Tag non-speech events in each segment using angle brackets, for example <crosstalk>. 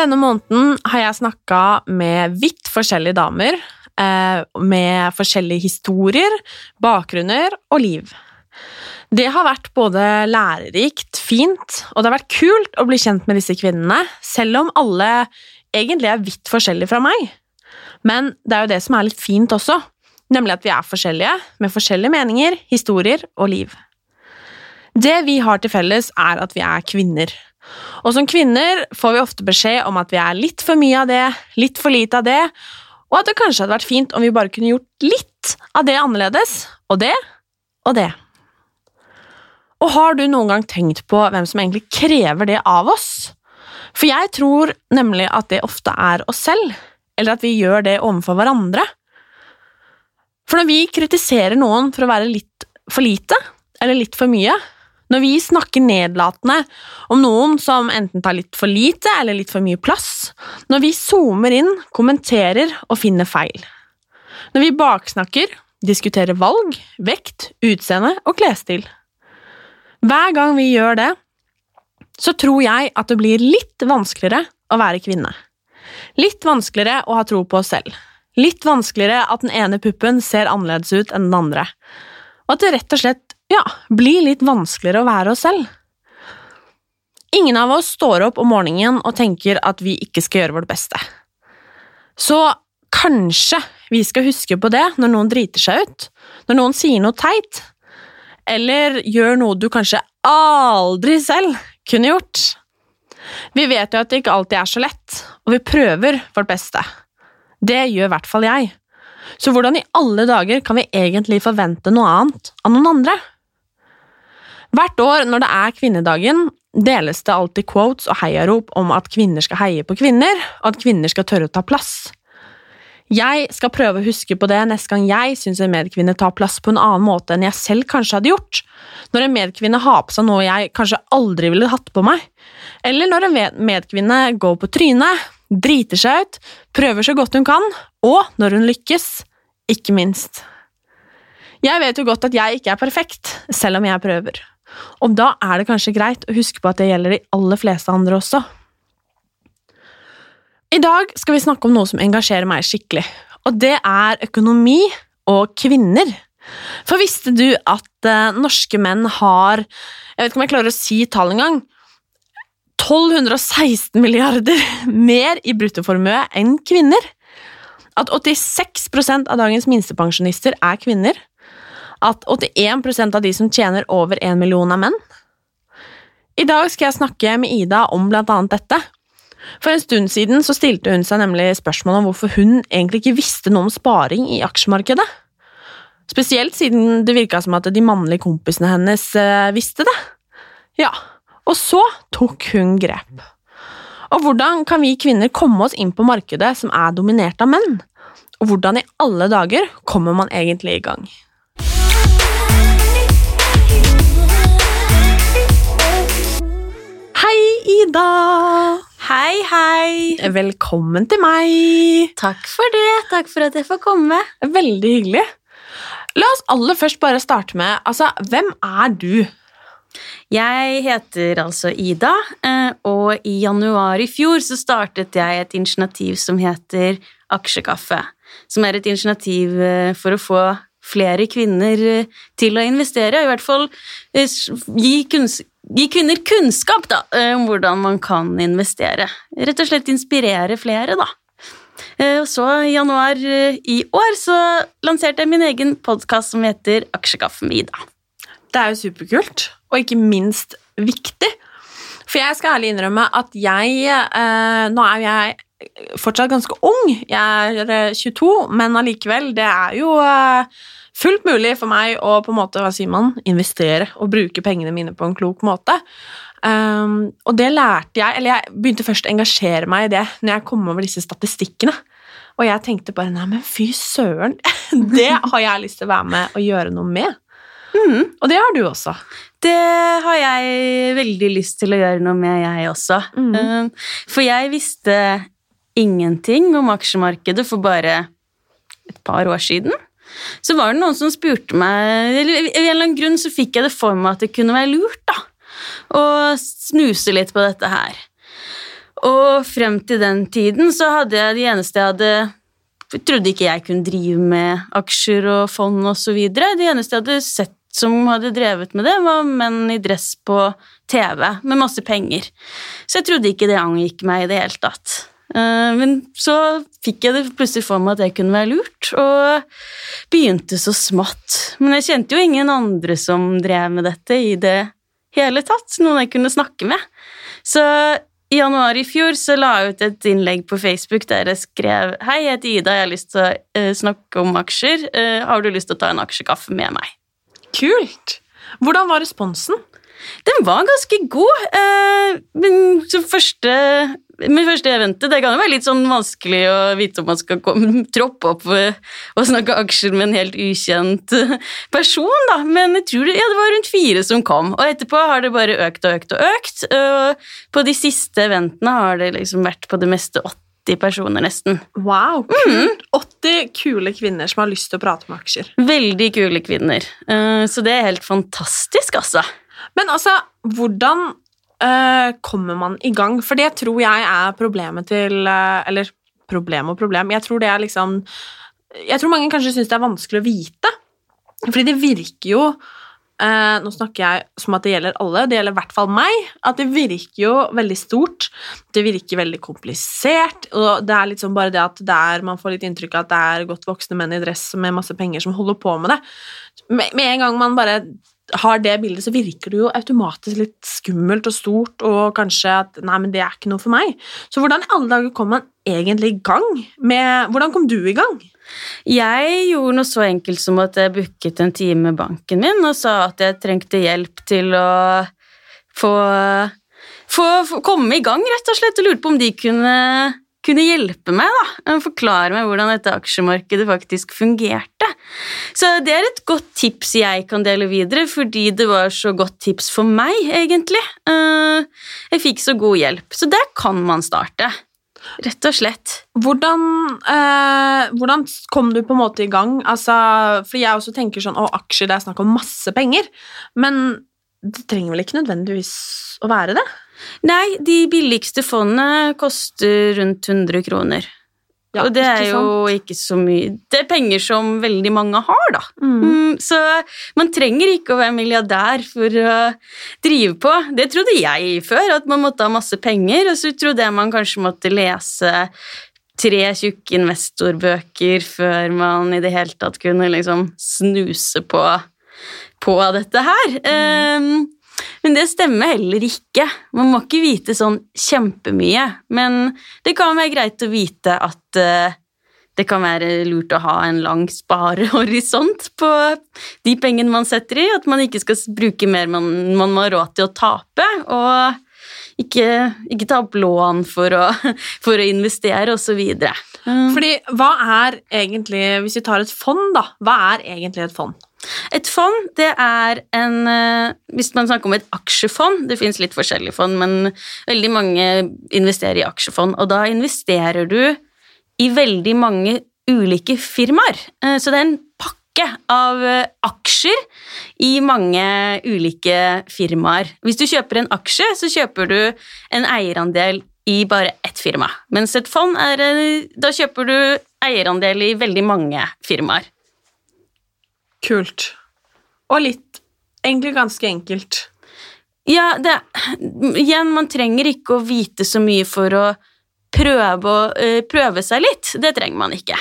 Denne måneden har jeg snakka med vidt forskjellige damer, eh, med forskjellige historier, bakgrunner og liv. Det har vært både lærerikt, fint, og det har vært kult å bli kjent med disse kvinnene, selv om alle egentlig er vidt forskjellige fra meg. Men det er jo det som er litt fint også, nemlig at vi er forskjellige, med forskjellige meninger, historier og liv. Det vi har til felles, er at vi er kvinner. Og som kvinner får vi ofte beskjed om at vi er litt for mye av det, litt for lite av det, og at det kanskje hadde vært fint om vi bare kunne gjort litt av det annerledes, og det og det. Og har du noen gang tenkt på hvem som egentlig krever det av oss? For jeg tror nemlig at det ofte er oss selv, eller at vi gjør det overfor hverandre. For når vi kritiserer noen for å være litt for lite, eller litt for mye, når vi snakker nedlatende om noen som enten tar litt for lite eller litt for mye plass, når vi zoomer inn, kommenterer og finner feil, når vi baksnakker, diskuterer valg, vekt, utseende og klesstil. Hver gang vi gjør det, så tror jeg at det blir litt vanskeligere å være kvinne. Litt vanskeligere å ha tro på oss selv. Litt vanskeligere at den ene puppen ser annerledes ut enn den andre. Og at det rett og slett ja, blir litt vanskeligere å være oss selv. Ingen av oss står opp om morgenen og tenker at vi ikke skal gjøre vårt beste. Så kanskje vi skal huske på det når noen driter seg ut, når noen sier noe teit, eller gjør noe du kanskje aldri selv kunne gjort. Vi vet jo at det ikke alltid er så lett, og vi prøver vårt beste. Det gjør i hvert fall jeg. Så hvordan i alle dager kan vi egentlig forvente noe annet av noen andre? Hvert år når det er kvinnedagen, deles det alltid quotes og heiarop om at kvinner skal heie på kvinner, og at kvinner skal tørre å ta plass. Jeg skal prøve å huske på det neste gang jeg syns en medkvinne tar plass på en annen måte enn jeg selv kanskje hadde gjort, når en medkvinne har på seg noe jeg kanskje aldri ville hatt på meg, eller når en medkvinne går på trynet, driter seg ut, prøver så godt hun kan, og når hun lykkes, ikke minst. Jeg vet jo godt at jeg ikke er perfekt, selv om jeg prøver, og da er det kanskje greit å huske på at det gjelder de aller fleste andre også. I dag skal vi snakke om noe som engasjerer meg skikkelig, og det er økonomi og kvinner. For visste du at eh, norske menn har Jeg vet ikke om jeg klarer å si tall engang. 1216 milliarder mer i bruttoformue enn kvinner. At 86% av dagens minstepensjonister er kvinner. At 81% av de som tjener over 1 million, er menn. I dag skal jeg snakke med Ida om blant annet dette. For en stund siden så stilte hun seg nemlig spørsmål om hvorfor hun egentlig ikke visste noe om sparing i aksjemarkedet. Spesielt siden det virka som at de mannlige kompisene hennes eh, visste det. Ja, og så tok hun grep. Og hvordan kan vi kvinner komme oss inn på markedet som er dominert av menn? Og hvordan i alle dager kommer man egentlig i gang? Hei, Ida! Hei, hei! Velkommen til meg! Takk for det. Takk for at jeg får komme. Veldig hyggelig. La oss aller først bare starte med altså, hvem er du? Jeg heter altså Ida, eh, og i januar i fjor så startet jeg et initiativ som heter Aksjekaffe. som er et initiativ eh, for å få flere kvinner eh, til å investere. I hvert fall gi, kunns gi kvinner kunnskap da, eh, om hvordan man kan investere. Rett og slett inspirere flere, da. Eh, Og så i januar eh, i år så lanserte jeg min egen podkast som heter Aksjekaffe med Ida. Det er jo superkult, og ikke minst viktig. For jeg skal ærlig innrømme at jeg Nå er jeg fortsatt ganske ung, jeg er eh, 22, men allikevel, det er jo fullt mulig for meg å på en måte, hva sier man, investere og bruke pengene mine på en klok måte. Um, og det lærte jeg, eller jeg begynte først å engasjere meg i det når jeg kom over disse statistikkene. Og jeg tenkte bare nei, men fy søren, <laughs> det har jeg lyst til å være med og gjøre noe med. Og det har du også. Det har jeg veldig lyst til å gjøre noe med, jeg også. Mhm. Eh, For jeg visste ingenting om aksjemarkedet for bare et par år siden. Så var det noen som spurte meg eller Av en eller annen grunn så fikk jeg det for meg at det kunne være lurt da, å snuse litt på dette her. Og frem til den tiden så hadde jeg det eneste jeg hadde jeg trodde ikke jeg kunne drive med aksjer og fond videre. Det eneste jeg hadde sett som hadde drevet med det, var menn i dress på TV med masse penger. Så jeg trodde ikke det angikk meg i det hele tatt. Eh, Men så fikk jeg det plutselig for meg at det kunne være lurt, og begynte så smått. Men jeg kjente jo ingen andre som drev med dette i det hele tatt, noen jeg kunne snakke med. Så i januar i fjor så la jeg ut et innlegg på Facebook der jeg skrev Hei, jeg heter Ida, jeg har lyst til å eh, snakke om aksjer. Eh, har du lyst til å ta en aksjekaffe med meg? Kult! Hvordan var responsen? Den var ganske god. Eh, men så første Min første eventet det kan jo være litt sånn vanskelig å vite om man skal komme, troppe opp og snakke aksjer med en helt ukjent person, da. Men jeg tror det, ja, det var rundt fire som kom, og etterpå har det bare økt og økt og økt. Og på de siste eventene har det liksom vært på det meste 80 personer, nesten. Wow, kult! 80 kule kvinner som har lyst til å prate om aksjer. Veldig kule kvinner. Eh, Så det er helt fantastisk, altså. Men altså, hvordan eh, kommer man i gang? For det tror jeg er problemet til uh, Eller problem og problem. Jeg tror det er liksom Jeg tror mange kanskje syns det er vanskelig å vite. Fordi det virker jo uh, Nå snakker jeg som at det gjelder alle, det gjelder i hvert fall meg. At det virker jo veldig stort. Det virker veldig komplisert. Og det er sånn bare det at der man får litt inntrykk av at det er godt voksne menn i dress med masse penger som holder på med det. Med, med en gang man bare har det bildet, så virker det jo automatisk litt skummelt og stort, og kanskje at nei, men det er ikke noe for meg. Så hvordan i alle dager kom man egentlig i gang med Hvordan kom du i gang? Jeg gjorde noe så enkelt som at jeg booket en time med banken min og sa at jeg trengte hjelp til å få, få, få komme i gang, rett og slett, og lurte på om de kunne, kunne hjelpe meg, da. Forklare meg hvordan dette aksjemarkedet faktisk fungerte. Så det er et godt tips jeg kan dele videre, fordi det var så godt tips for meg, egentlig. Eh, Jeg fikk så god hjelp. Så der kan man starte. Rett og slett. Hvordan, eh, hvordan kom du på en måte i gang? Altså, fordi jeg også tenker sånn Å, aksjer, det er snakk om masse penger. Men det trenger vel ikke nødvendigvis å være det? Nei, de billigste fondene koster rundt 100 kroner. Ja, og det er jo ikke så mye Det er penger som veldig mange har, da. Mm. Mm, så man trenger ikke å være milliardær for å drive på. Det trodde jeg før, at man måtte ha masse penger, og så trodde jeg man kanskje måtte lese tre tjukke investorbøker før man i det hele tatt kunne liksom snuse på, på dette her. Um, men det stemmer heller ikke. Man må ikke vite sånn kjempemye. Men det kan være greit å vite at eh, det kan være lurt å ha en lang sparehorisont på de pengene man setter i. At man ikke skal bruke mer man, man må ha råd til å tape. Og ikke, ikke ta opp lån for å, <laughs> for å investere, osv. Fordi hva er egentlig Hvis vi tar et fond, da. Hva er egentlig et fond? Et fond, det er en eh, Hvis man snakker om et aksjefond Det finnes litt forskjellige fond, men veldig mange investerer i aksjefond. Og da investerer du i veldig mange ulike firmaer. Eh, Så det er en pakke av eh, aksjer i mange ulike firmaer. Hvis du kjøper en aksje, så kjøper du en eierandel i bare ett firma. Mens et fond er Da kjøper du eierandel i veldig mange firmaer. Kult. Og litt Egentlig ganske enkelt. Ja, det Igjen, man trenger ikke å vite så mye for å prøve, å, eh, prøve seg litt. Det trenger man ikke.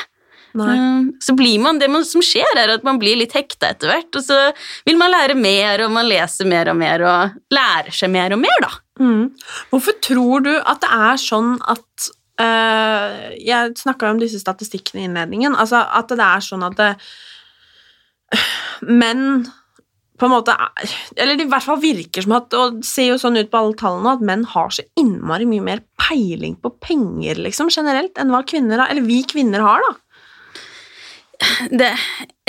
Nei. Um, så blir man, Det som skjer, er at man blir litt hekta etter hvert, og så vil man lære mer, og man leser mer og mer, og lærer seg mer og mer, da. Mm. Hvorfor tror du at det er sånn at eh, Jeg snakka om disse statistikkene i innledningen. Altså at det er sånn at det, menn på en måte er, Eller det i hvert fall virker som at Og det ser jo sånn ut på alle tallene at menn har så innmari mye mer peiling på penger liksom, generelt enn hva kvinner har, eller vi kvinner har, da. Det,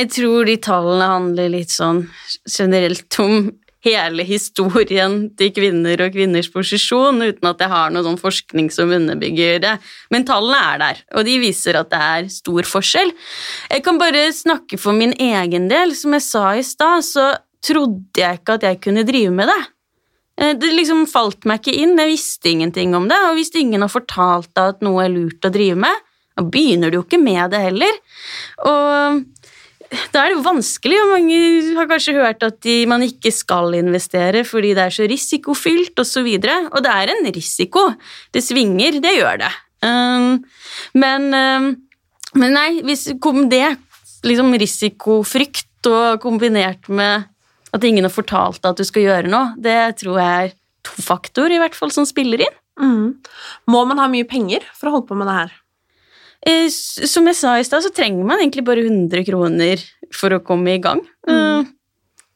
jeg tror de tallene handler litt sånn generelt om hele historien til kvinner og kvinners posisjon, uten at jeg har noe sånn forskning som underbygger det. Men tallene er der, og de viser at det er stor forskjell. Jeg kan bare snakke for min egen del. Som jeg sa i stad, så trodde jeg ikke at jeg kunne drive med det. Eh, Det liksom falt meg ikke inn, jeg visste ingenting om det, og hvis ingen har fortalt deg at noe er lurt å drive med, da begynner du jo ikke med det heller. Og da er det jo vanskelig, og mange har kanskje hørt at de, man ikke skal investere fordi det er så risikofylt, osv. Og, så og det er en risiko. Det svinger, det gjør det. Um, men, um, men nei, hvis det, liksom risikofrykt og kombinert med at ingen har fortalt deg at du skal gjøre noe, det tror jeg er to faktorer i hvert fall som spiller inn. Mm. Må man ha mye penger for å holde på med det her? Eh, Som jeg sa i stad, så trenger man egentlig bare 100 kroner for å komme i gang. Eh,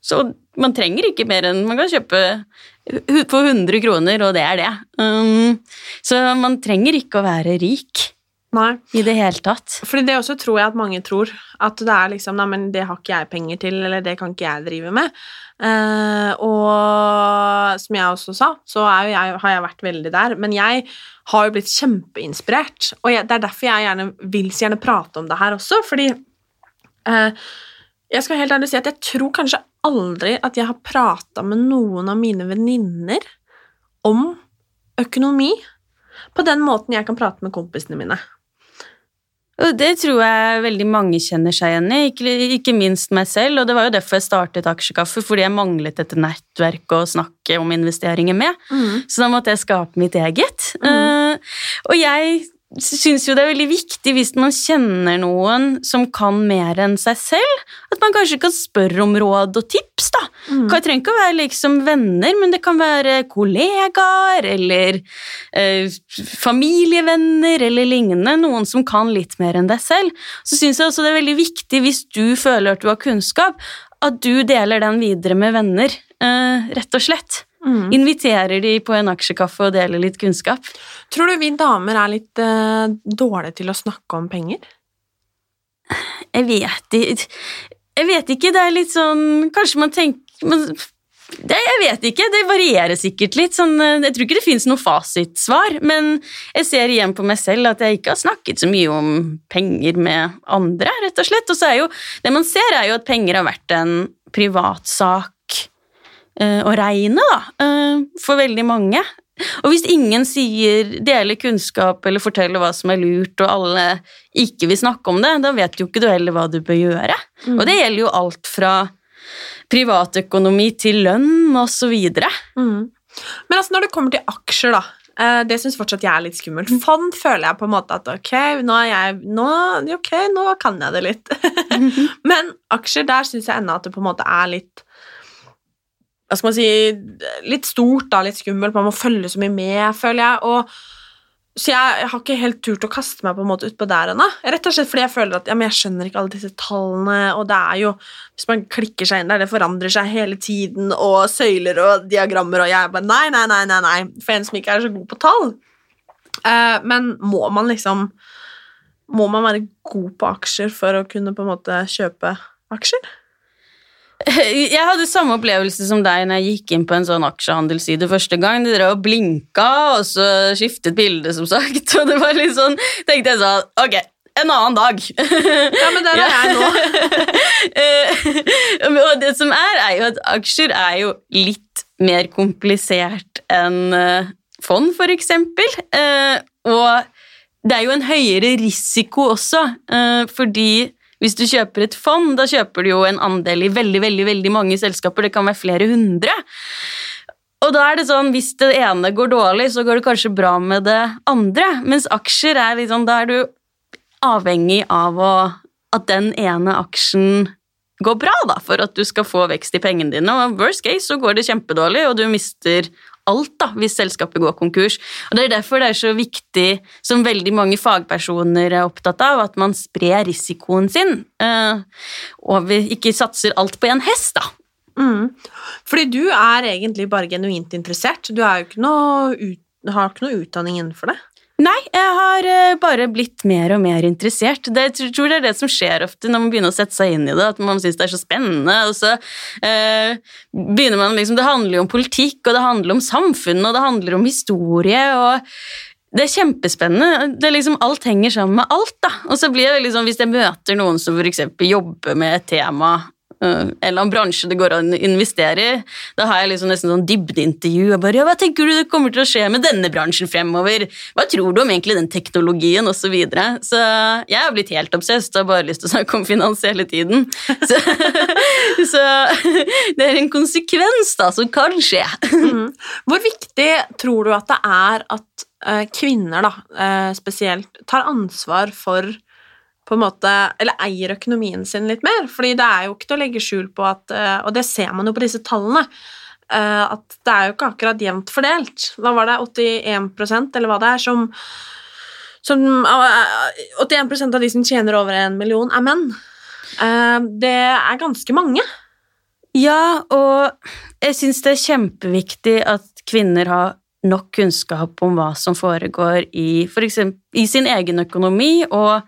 Så man trenger ikke mer enn Man kan kjøpe for 100 kroner, og det er det. Um, Så man trenger ikke å være rik Nei. i det hele tatt. Fordi det også tror jeg at mange tror. At det er liksom Nei, men det har ikke jeg penger til, eller det kan ikke jeg drive med. Eh, og som jeg også sa, så jeg, har jeg vært veldig der. Men jeg har jo blitt kjempeinspirert, og jeg, det er derfor jeg gjerne vil så gjerne prate om det her også, fordi eh, jeg skal helt ærlig si at jeg tror kanskje aldri at jeg har prata med noen av mine venninner om økonomi på den måten jeg kan prate med kompisene mine. Og det tror jeg veldig mange kjenner seg igjen i, ikke, ikke minst meg selv. Og det var jo derfor jeg startet Aksjekaffe, fordi jeg manglet et nettverk å snakke om investeringer med. Så da måtte jeg skape mitt eget. Eh, og jeg syns jo det er veldig viktig hvis man kjenner noen som kan mer enn seg selv, at man kanskje kan spørre om råd og tips, da. Det trenger ikke å være liksom venner, men det kan være kollegaer eller eh, familievenner eller lignende. Noen som kan litt mer enn deg selv. Så syns jeg også det er veldig viktig hvis du føler at du har kunnskap, at du deler den videre med venner, eh, rett og slett. Inviterer de på en aksjekaffe og deler litt kunnskap. Tror du vi damer er litt uh, dårlige til å snakke om penger? Jeg vet Jeg vet ikke, det er litt sånn Kanskje man tenker man, det, Jeg vet ikke, det varierer sikkert litt. Sånn, eh, jeg tror ikke det finnes noe fasitsvar, men jeg ser igjen på meg selv at jeg ikke har snakket så mye om penger med andre, rett og slett. Og så er jo Det man ser, er jo at penger har vært en privatsak eh, å regne, da, eh, for veldig mange. Og hvis ingen sier, deler kunnskap eller forteller hva som er lurt, og alle ikke vil snakke om det, da vet jo ikke du heller hva du bør gjøre. Og det gjelder jo alt fra privatøkonomi til lønn og så videre. Men altså, når det kommer til aksjer, da eh, Det syns fortsatt jeg er litt skummelt. Fond føler jeg på en måte at ok, nå jeg nå, okay, nå kan jeg det litt. <laughs> <laughs> Men aksjer, der syns jeg ennå at det på en måte er litt Hva skal man si Litt stort, da, litt skummelt. Man må følge så mye med, føler jeg. og så jeg, har ikke helt turt å kaste meg på en måte utpå der ennå. Rett og slett fordi jeg føler at ja, jeg skjønner ikke alle disse tallene, og det er jo Hvis man klikker seg inn der, det forandrer seg hele tiden, og søyler og diagrammer, og jeg bare Nei, nei, nei, nei, nei. For en som ikke er så god på tall. Uh, men må man liksom Må man være god på aksjer for å kunne på en måte kjøpe aksjer? <laughs> Jeg hadde samme opplevelse som deg når jeg gikk inn på en sånn aksjehandelsside første gang. De drev og blinka, og så skiftet bilde, som sagt. <laughs> Og det var litt sånn tenkte jeg sånn Ok, en annen dag. <laughs> Ja, men der er jeg nå. Og det som er, er jo at aksjer er jo litt mer komplisert enn eh, fond, for eksempel. Eh, og det er jo en høyere risiko også, eh, fordi hvis du kjøper et fond, da kjøper du jo en andel i veldig, veldig, veldig mange selskaper. Det kan være flere hundre. Og da er det sånn, Hvis det ene går dårlig, så går det kanskje bra med det andre. Mens aksjer er liksom, da er du avhengig av å, at den ene aksjen går bra da, for at du skal få vekst i pengene dine. Og worst case så går det kjempedårlig, og du mister alt da, hvis selskapet går konkurs. Og Det er derfor det er så viktig, som veldig mange fagpersoner er opptatt av, at man sprer risikoen sin, eh, og vi ikke satser alt på en hest. da. Mm. Fordi du er egentlig bare genuint interessert. Du er jo ikke noe ut, har ikke noe utdanning innenfor det. Nei, jeg har eh, bare blitt mer og mer interessert. Det, jeg tror det er det som skjer ofte når man begynner å sette seg inn i det, at man syns det er så spennende, og så eh, begynner man liksom Det handler jo om politikk, og det handler om samfunn, og det handler om historie, og det er kjempespennende. Det er liksom, alt henger sammen med alt. da. Og så blir det liksom, Hvis jeg møter noen som f.eks. jobber med et tema en eller annen bransje det går an å investere i. Da har jeg liksom nesten sånn dybdeintervju. og bare, ja, 'Hva tenker du det kommer til å skje med denne bransjen fremover?' 'Hva tror du om egentlig den teknologien?' Og så videre. Så jeg har blitt helt obsesst og har bare lyst til å snakke om finans hele tiden. Så, <laughs> så det er en konsekvens da, som kan skje. Mm. Hvor viktig tror du at det er at uh, kvinner da, uh, spesielt tar ansvar for på en måte, eller eier økonomien sin litt mer. fordi det er jo ikke til å legge skjul på at eh, Og det ser man jo på disse tallene. Eh, at det er jo ikke akkurat jevnt fordelt. Hva var det? 81% eller hva det er, som, som 81 eh, av de som tjener over en million, er menn. Det er ganske mange. Ja, og jeg syns det er kjempeviktig at kvinner har nok kunnskap om hva som foregår i, for eksempel, i sin egen økonomi, og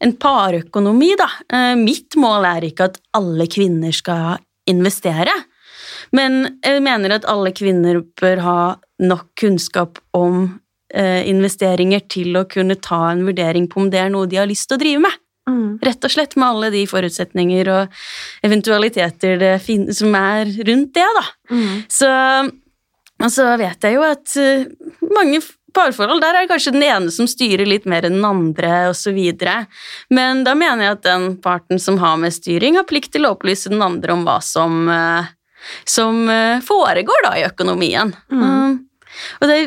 en parøkonomi, da. Eh, mitt mål er ikke at alle kvinner skal investere, men jeg mener at alle kvinner bør ha nok kunnskap om eh, investeringer til å kunne ta en vurdering på om det er noe de har lyst til å drive med. Mm. Rett og slett med alle de forutsetninger og eventualiteter som er rundt det, da. Mm. Så, så vet jeg jo at eh, mange parforhold, der er det kanskje den ene som styrer litt mer enn den andre, osv. Men da mener jeg at den parten som har med styring, har plikt til å opplyse den andre om hva som, eh, som eh, foregår da i økonomien. Mm. Um, og det,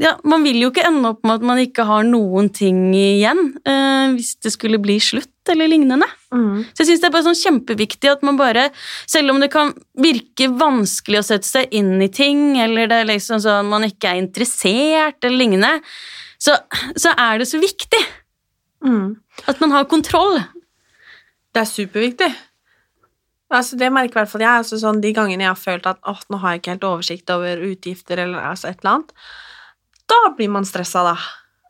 ja, man vil jo ikke ende opp med at man ikke har noen ting igjen hvis det skulle bli slutt eller lignende. Mm. Så jeg synes det er bare sånn kjempeviktig at man bare, selv om det kan virke vanskelig å sette seg inn i ting, eller det er liksom sånn man ikke er interessert eller lignende, så, så er det så viktig mm. at man har kontroll. Det er superviktig. Altså, det merker i hvert fall jeg. Altså, sånn, de gangene jeg har følt at åh, nå har jeg ikke helt oversikt over utgifter eller altså, et eller annet, da blir man stressa, da.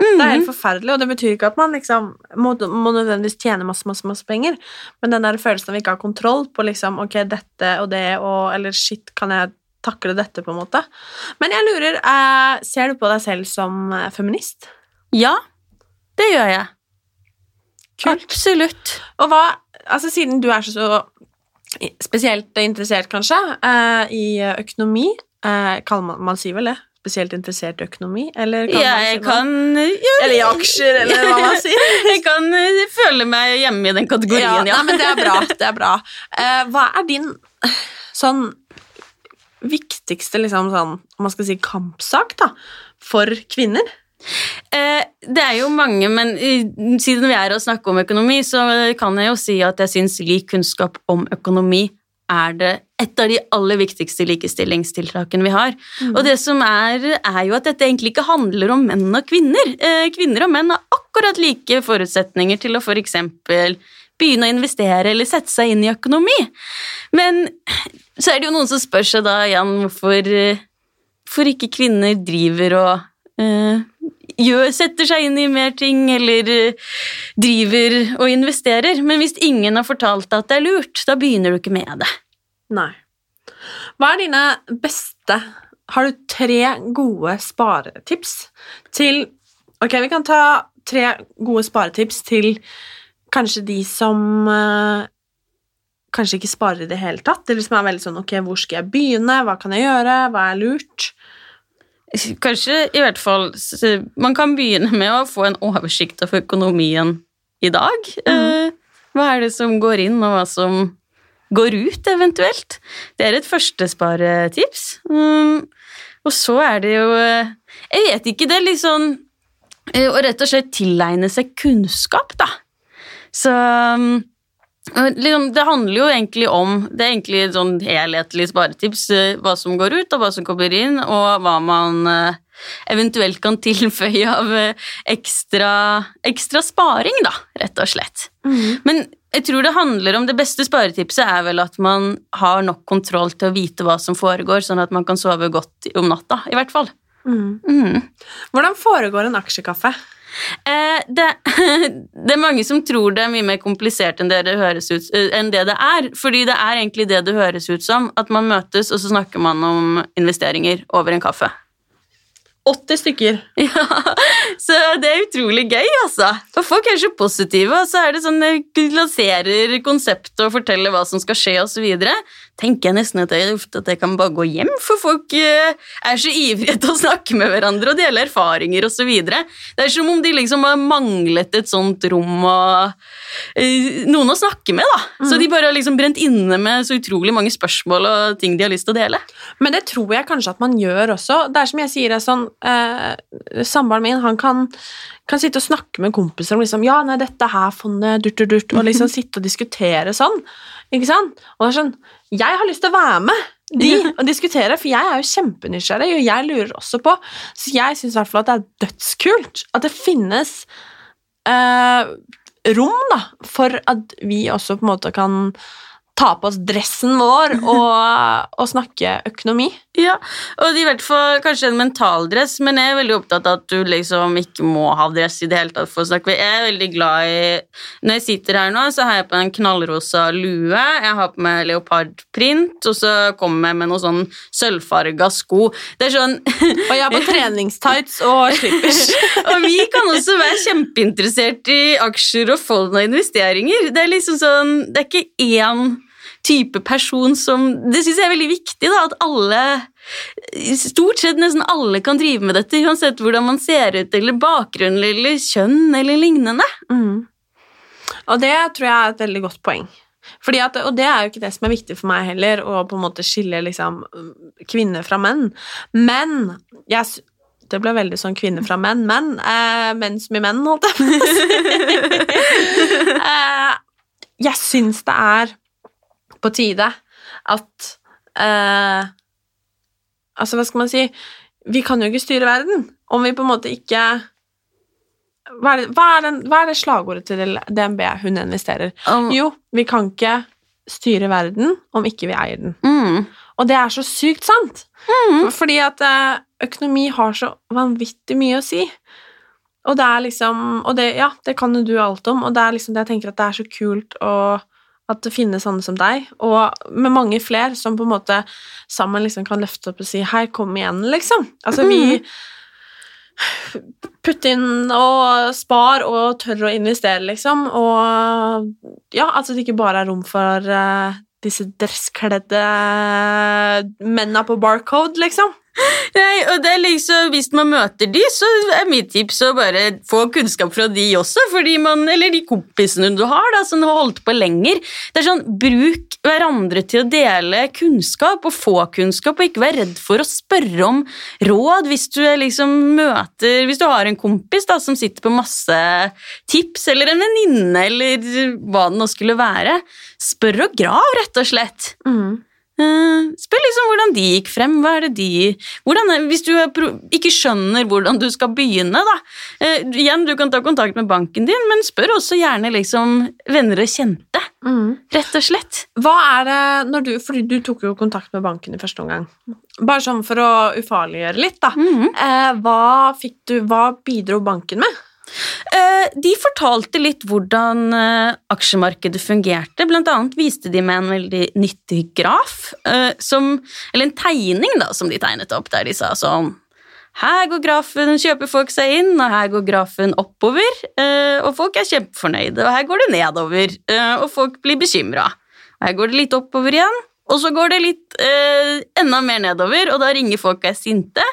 Mm. Det er helt forferdelig, og det betyr ikke at man liksom må, må nødvendigvis tjene masse, masse, masse penger, men den der følelsen av ikke ha kontroll på liksom ok, dette og det og Eller shit, kan jeg takle dette, på en måte? Men jeg lurer, eh, ser du på deg selv som eh, feminist? Ja, det gjør jeg. Kult. Absolutt. Og hva Altså, siden du er så spesielt interessert, kanskje, eh, i økonomi, eh, kan man, man sier vel det? Spesielt interessert i økonomi? Eller kan ja, jeg kan ja, Eller i aksjer, eller hva man sier. <laughs> jeg kan uh, føle meg hjemme i den kategorien, ja. ja. Nei, men det er bra. Det er bra. Uh, hva er din sånn viktigste liksom sånn, om man skal si kampsak, da, for kvinner? Uh, det er jo mange, men siden vi er og snakker om økonomi, så kan jeg jo si at jeg syns lik kunnskap om økonomi er det et av de aller viktigste likestillingstiltakene vi har. Mm. Og det som er, er jo at dette egentlig ikke handler om menn og kvinner. Eh, kvinner og menn har akkurat like forutsetninger til å f.eks. begynne å investere eller sette seg inn i økonomi. Men så er det jo noen som spør seg da igjen hvorfor, hvorfor ikke kvinner driver og uh, gjør, setter seg inn i mer ting eller uh, driver og investerer. Men hvis ingen har fortalt deg at det er lurt, da begynner du ikke med det. Nei. Hva er dine beste Har du tre gode sparetips til Ok, vi kan ta tre gode sparetips til kanskje de som uh, kanskje ikke sparer i det hele tatt, eller som er veldig sånn Ok, hvor skal jeg begynne? Hva kan jeg gjøre? Hva er lurt? Kanskje i hvert fall Man kan begynne med å få en oversikt over økonomien i dag. Mm. hva er det som går inn, og hva som går ut, eventuelt? Det er et førstesparetips. Mm, og så er det jo eh, Jeg vet ikke, det er litt sånn eh, Å rett og slett tilegne seg kunnskap, da. Så liksom, Det handler jo egentlig om Det er egentlig et sånn helhetlig sparetips. eh, Hva som går ut, og hva som kommer inn, og hva man eh, eventuelt kan tilføye av eh, ekstra, ekstra sparing, da, rett og slett. Men jeg tror det handler om det beste sparetipset er vel at man har nok kontroll til å vite hva som foregår, sånn at man kan sove godt om natta, i hvert fall. Mm. Hvordan foregår en aksjekaffe? Eh, det, <laughs> det er mange som tror det er mye mer komplisert enn det det, høres ut, eh, enn det det er. Fordi det er egentlig det det høres ut som. At man møtes, og så snakker man om investeringer over en kaffe. 80 stykker. <laughs> Ja, Så det er utrolig gøy, altså. For folk er så positive, og så er det sånn lanserer konseptet og forteller hva som skal skje, osv. Tenker jeg nesten at jeg, at jeg kan bare gå hjem, for folk eh, er så ivrige til å snakke med hverandre og dele erfaringer osv. Det er som om de liksom har manglet et sånt rom og eh, noen å snakke med, da. Så de bare har liksom brent inne med så utrolig mange spørsmål og ting de har lyst til å dele. Men det tror jeg kanskje at man gjør også. Det er som jeg sier, det sånn eh, Samboeren min han kan, kan sitte og snakke med kompiser om liksom, ja, nei, dette her fondet, durt, durt, durt, og liksom <laughs> sitte og diskutere sånn. Ikke sant? Og det er sånn Jeg har lyst til å være med de og diskutere, for jeg er jo kjempenysgjerrig, og jeg lurer også på Så jeg syns i hvert fall at det er dødskult at det finnes eh, rom da, for at vi også på en måte kan ta på oss dressen vår <laughs> og, og snakke økonomi. Ja, og i hvert fall kanskje en mental dress, men jeg er veldig opptatt av at du liksom ikke må ha dress i det hele tatt for å snakke. Jeg er veldig glad i Når jeg sitter her nå, så har jeg på en knallrosa lue, jeg har på meg leopardprint, og så kommer jeg med noen sånn sølvfarga sko. Det er sånn <laughs> Og jeg har på treningstights og slippers. <laughs> Og vi kan også være kjempeinteressert i aksjer og fond og investeringer. Det er liksom sånn Det er ikke én type person som Det syns jeg er veldig viktig, da, at alle Stort sett nesten alle kan drive med dette, uansett hvordan man ser ut, eller bakgrunn, eller kjønn, eller lignende. Mm. Og det tror jeg er et veldig godt poeng. At, og det er jo ikke det som er viktig for meg heller, å på en måte skille liksom, kvinner fra menn. Men jeg, Det ble veldig sånn kvinner fra menn, men eh, menn som i menn, holdt jeg på å si. <laughs> eh, jeg syns det er på tide at eh, Altså, hva skal man si Vi kan jo ikke styre verden om vi på en måte ikke hva er, det, hva, er den, hva er det slagordet til DNB hun investerer? Um, Jo, vi kan ikke styre verden om ikke vi eier den. mm, Og det er så sykt sant! Fordi at eh, økonomi har så vanvittig mye å si. Og det er liksom Og det, ja, det kan jo du alt om, og det er liksom det jeg tenker at det er så kult å at det finnes sånne som deg, og med mange flere som på en måte sammen liksom kan løfte opp og si 'hei, kom igjen', liksom. Altså, vi Putt inn og spar og tør å investere, liksom, og ja, altså det ikke bare er rom for uh, disse dresskledde mennene på Barcode, liksom. Nei, og det er liksom, Hvis man møter de, så er mitt tips å bare få kunnskap fra de også. fordi man, Eller de kompisene du har da, som har holdt på lenger. Det er sånn, Bruk hverandre til å dele kunnskap og få kunnskap, og ikke vær redd for å spørre om råd hvis du liksom møter Hvis du har en kompis da, som sitter på masse tips, eller en venninne, eller hva det nå skulle være. Spør og grav, rett og slett. Eh, Spør liksom hvordan de gikk frem. Hva er det de hvordan, Hvis du ikke skjønner hvordan du skal begynne, da eh, Igjen, du kan ta kontakt med banken din, men spør også gjerne liksom venner og kjente. Rett og slett. Hva er det når du Fordi du tok jo kontakt med banken i første omgang. Bare sånn for å ufarliggjøre litt, da. eh, hva, du, hva bidro banken med? Eh, De fortalte litt hvordan eh, aksjemarkedet fungerte. Blant annet viste de med en veldig nyttig graf, eh, som, eller en tegning da, som de tegnet opp, der de sa sånn her går grafen, kjøper folk seg inn, og her går grafen oppover, og folk er kjempefornøyde, og her går det nedover, og folk blir bekymra. Her går det litt oppover igjen, og så går det litt enda mer nedover, og da ringer folk og er sinte.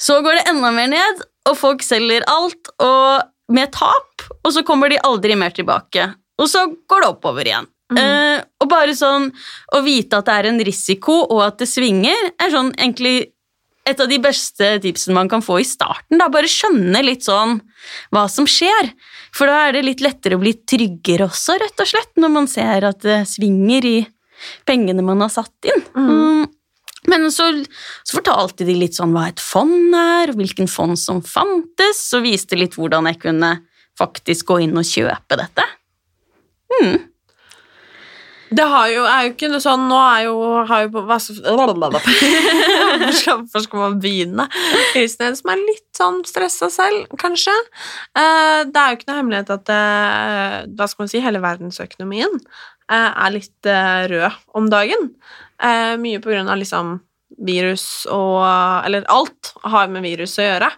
Så går det enda mer ned, og folk selger alt og med tap, og så kommer de aldri mer tilbake. Og så går det oppover igjen. Eh, og bare sånn å vite at det er en risiko, og at det svinger, er sånn egentlig et av de beste tipsene man kan få i starten. Da. Bare skjønne litt sånn hva som skjer. For da er det litt lettere å bli tryggere også, rett og slett, når man ser at det svinger i pengene man har satt inn. Mm. Men så, så fortalte de litt sånn hva et fond er, og hvilken fond som fantes, og viste litt hvordan jeg kunne faktisk gå inn og kjøpe dette. Mm. Det jo, er jo ikke noe sånn Nå er jo, har jo hva <laughs> skal, man begynne? Hilsen en som er litt sånn stressa selv, kanskje. Eh, det er jo ikke noe hemmelighet at det, hva skal man si, hele verdensøkonomien eh, er litt eh, rød om dagen. Eh, mye på grunn av liksom virus og Eller alt har med virus å gjøre.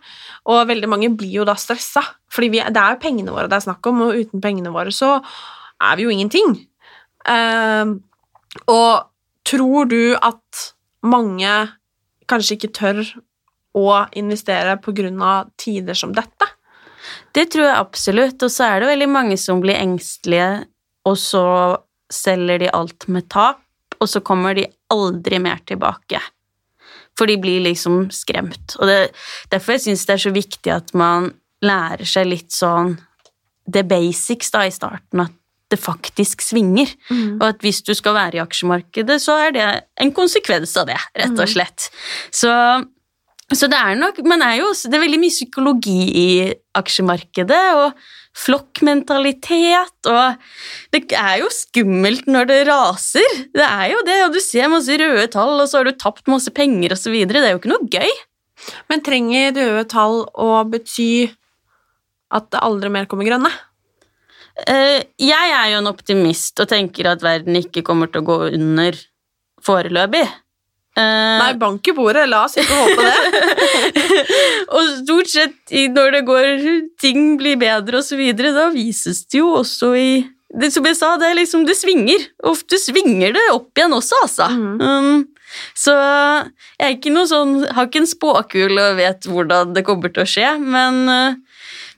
Og veldig mange blir jo da stressa, fordi det er jo pengene våre det er snakk om, og uten pengene våre så er vi jo ingenting. Eh, og tror du at mange kanskje ikke tør å investere av tider som dette? Det tror jeg absolutt, og så er det veldig mange som blir engstelige, og så selger de alt med tap, og så kommer de aldri mer tilbake. For de blir liksom skremt. Og det, derfor jeg det er så viktig at man lærer seg litt sånn the basics da i starten, at det faktisk svinger. Og at hvis du skal være i aksjemarkedet, så er det en konsekvens av det, rett og slett. Så så det er nok Men er jo, Det er veldig mye psykologi i aksjemarkedet, og flokkmentalitet, og Det er jo skummelt når det raser. Det er jo det, og du ser masse røde tall, og så har du tapt masse penger osv. Det er jo ikke noe gøy. Men trenger røde tall å bety at det aldri mer kommer grønne? Eh, jeg er jo en optimist og tenker at verden ikke kommer til å gå under foreløpig. Eh, Nei, bank i bordet, la oss ikke håpe det. <laughs> og stort sett når det går ting blir bedre og så videre, da vises det jo også i det, Som jeg sa, det er liksom det svinger. Ofte svinger det opp igjen også, altså. Um, så jeg er ikke noe sånn, har ikke en spåkule og vet hvordan det kommer til å skje, men uh,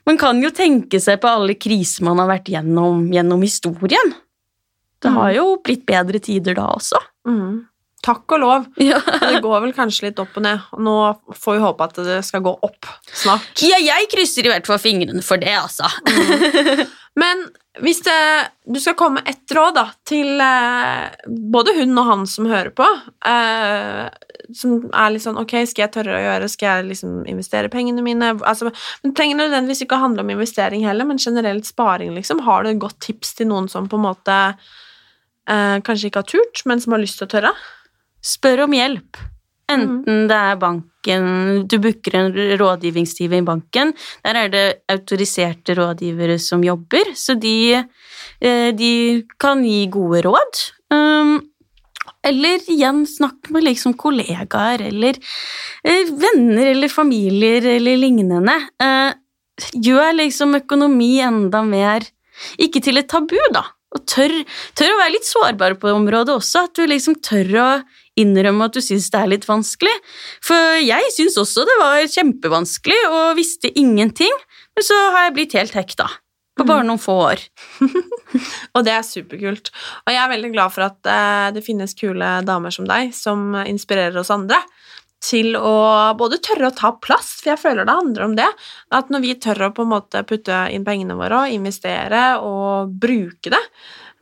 man kan jo tenke seg på alle kriser man har vært gjennom gjennom historien. Det har jo blitt bedre tider da også. Mm. Takk og lov. <laughs> Ja. Det går vel kanskje litt opp og ned, og nå får vi håpe at det skal gå opp snart. Ja, jeg krysser i hvert fall fingrene for det, altså. Men hvis det, du skal komme med ett råd da, til eh, både hun og han som hører på, eh, som er litt sånn Ok, skal jeg tørre å gjøre? Skal jeg liksom investere pengene mine? Altså, men trenger nødvendigvis ikke å handle om investering heller, men generelt sparing, liksom. Har du et godt tips til noen som på en måte eh, kanskje ikke har turt, men som har lyst til å tørre? Spør om hjelp. Enten det er banken Du booker en rådgivningstime i banken. Der er det autoriserte rådgivere som jobber, så de, eh, de kan gi gode råd. Um, eller igjen, snakk med liksom kollegaer eller eh, venner eller familier eller lignende. Eh, gjør liksom økonomi enda mer Ikke til et tabu, da. Og tør, tør å være litt sårbar på området også. At du liksom tør å innrømme at du syns det er litt vanskelig. For jeg syns også det var kjempevanskelig og visste ingenting. Men så har jeg blitt helt hekta. På bare noen få år. <laughs> Og det er superkult. Og jeg er veldig glad for at eh, det finnes kule damer som deg, som inspirerer oss andre til å både tørre å ta plass, for jeg føler det handler om det. At når vi tør å på en måte putte inn pengene våre og investere og bruke det,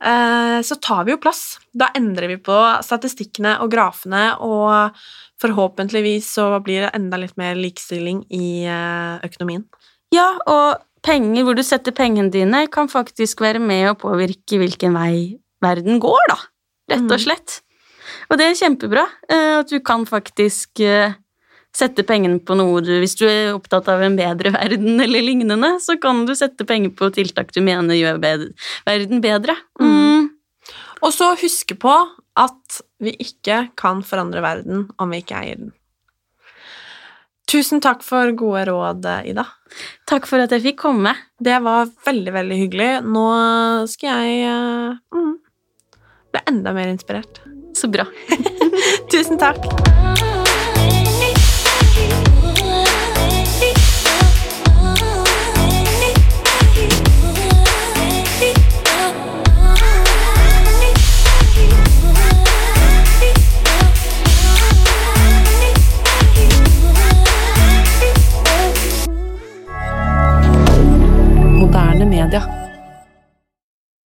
så tar vi jo plass. Da endrer vi på statistikkene og grafene, og forhåpentligvis så blir det enda litt mer likestilling i eh, økonomien. Ja, og penger hvor du setter pengene dine, kan faktisk være med å påvirke hvilken vei verden går, da. Rett og slett. Og det er kjempebra eh, at du kan faktisk eh, sette pengene på noe du Hvis du er opptatt av en bedre verden eller lignende, så kan du sette penger på tiltak du mener gjør bedre, verden bedre. Mm. Og så huske på at vi ikke kan forandre verden om vi ikke eier den. Tusen takk for gode råd, Ida. Takk for at jeg fikk komme. Det var veldig, veldig hyggelig. Nå skal jeg eh, mm, bli enda mer inspirert. Så bra. <laughs> Tusen takk. rien dire.